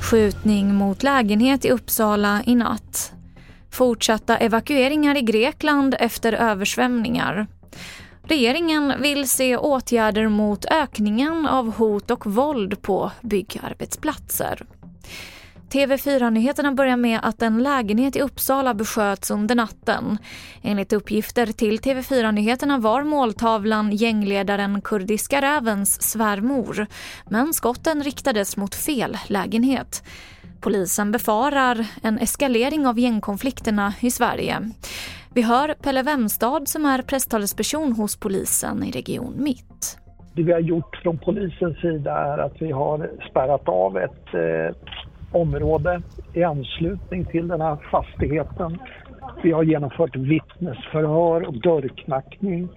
Skjutning mot lägenhet i Uppsala i natt. Fortsatta evakueringar i Grekland efter översvämningar. Regeringen vill se åtgärder mot ökningen av hot och våld på byggarbetsplatser. TV4-nyheterna börjar med att en lägenhet i Uppsala besköts under natten. Enligt uppgifter till TV4-nyheterna var måltavlan gängledaren Kurdiska rävens svärmor. Men skotten riktades mot fel lägenhet. Polisen befarar en eskalering av gängkonflikterna i Sverige. Vi hör Pelle Wemstad som är presstalesperson hos polisen i Region Mitt. Det vi har gjort från polisens sida är att vi har spärrat av ett eh, område i anslutning till den här fastigheten. Vi har genomfört vittnesförhör och dörrknackning.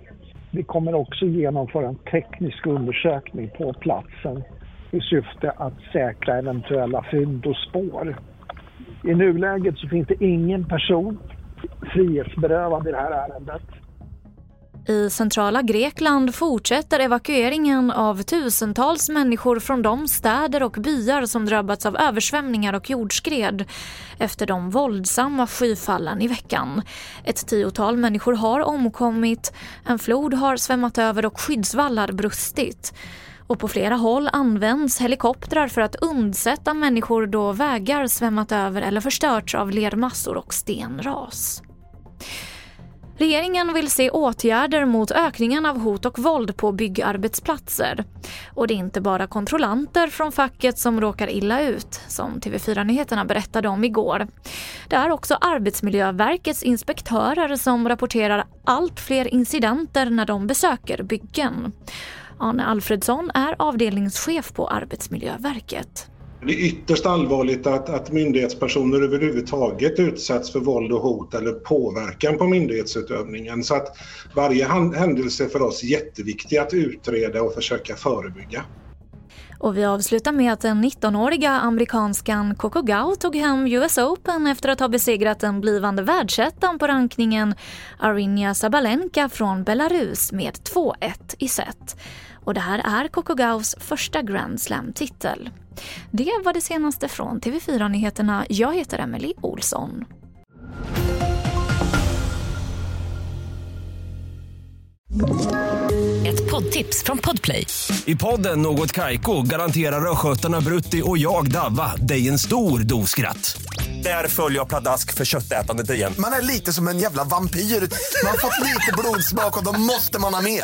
Vi kommer också genomföra en teknisk undersökning på platsen i syfte att säkra eventuella fynd och spår. I nuläget så finns det ingen person frihetsberövad i det här ärendet. I centrala Grekland fortsätter evakueringen av tusentals människor från de städer och byar som drabbats av översvämningar och jordskred efter de våldsamma skyfallen i veckan. Ett tiotal människor har omkommit, en flod har svämmat över och skyddsvallar brustit. Och på flera håll används helikoptrar för att undsätta människor då vägar svämmat över eller förstörts av lermassor och stenras. Regeringen vill se åtgärder mot ökningen av hot och våld på byggarbetsplatser. Och det är inte bara kontrollanter från facket som råkar illa ut, som TV4 Nyheterna berättade om igår. Det är också Arbetsmiljöverkets inspektörer som rapporterar allt fler incidenter när de besöker byggen. Arne Alfredsson är avdelningschef på Arbetsmiljöverket. Det är ytterst allvarligt att, att myndighetspersoner överhuvudtaget utsätts för våld och hot eller påverkan på myndighetsutövningen. Så att varje händelse för oss jätteviktig att utreda och försöka förebygga. Och vi avslutar med att den 19-åriga amerikanskan Coco Gauff tog hem US Open efter att ha besegrat den blivande världsettan på rankningen Aryna Sabalenka från Belarus med 2-1 i set. Och det här är Coco Gauffs första Grand Slam-titel. Det var det senaste från TV4 Nyheterna. Jag heter Emily Olsson. Ett poddtips från Podplay. I podden Något Kaiko garanterar östgötarna Brutti och jag, Davva, dig en stor dos skratt. Där följer jag pladask för köttätandet igen. Man är lite som en jävla vampyr. Man har fått lite blodsmak och då måste man ha mer.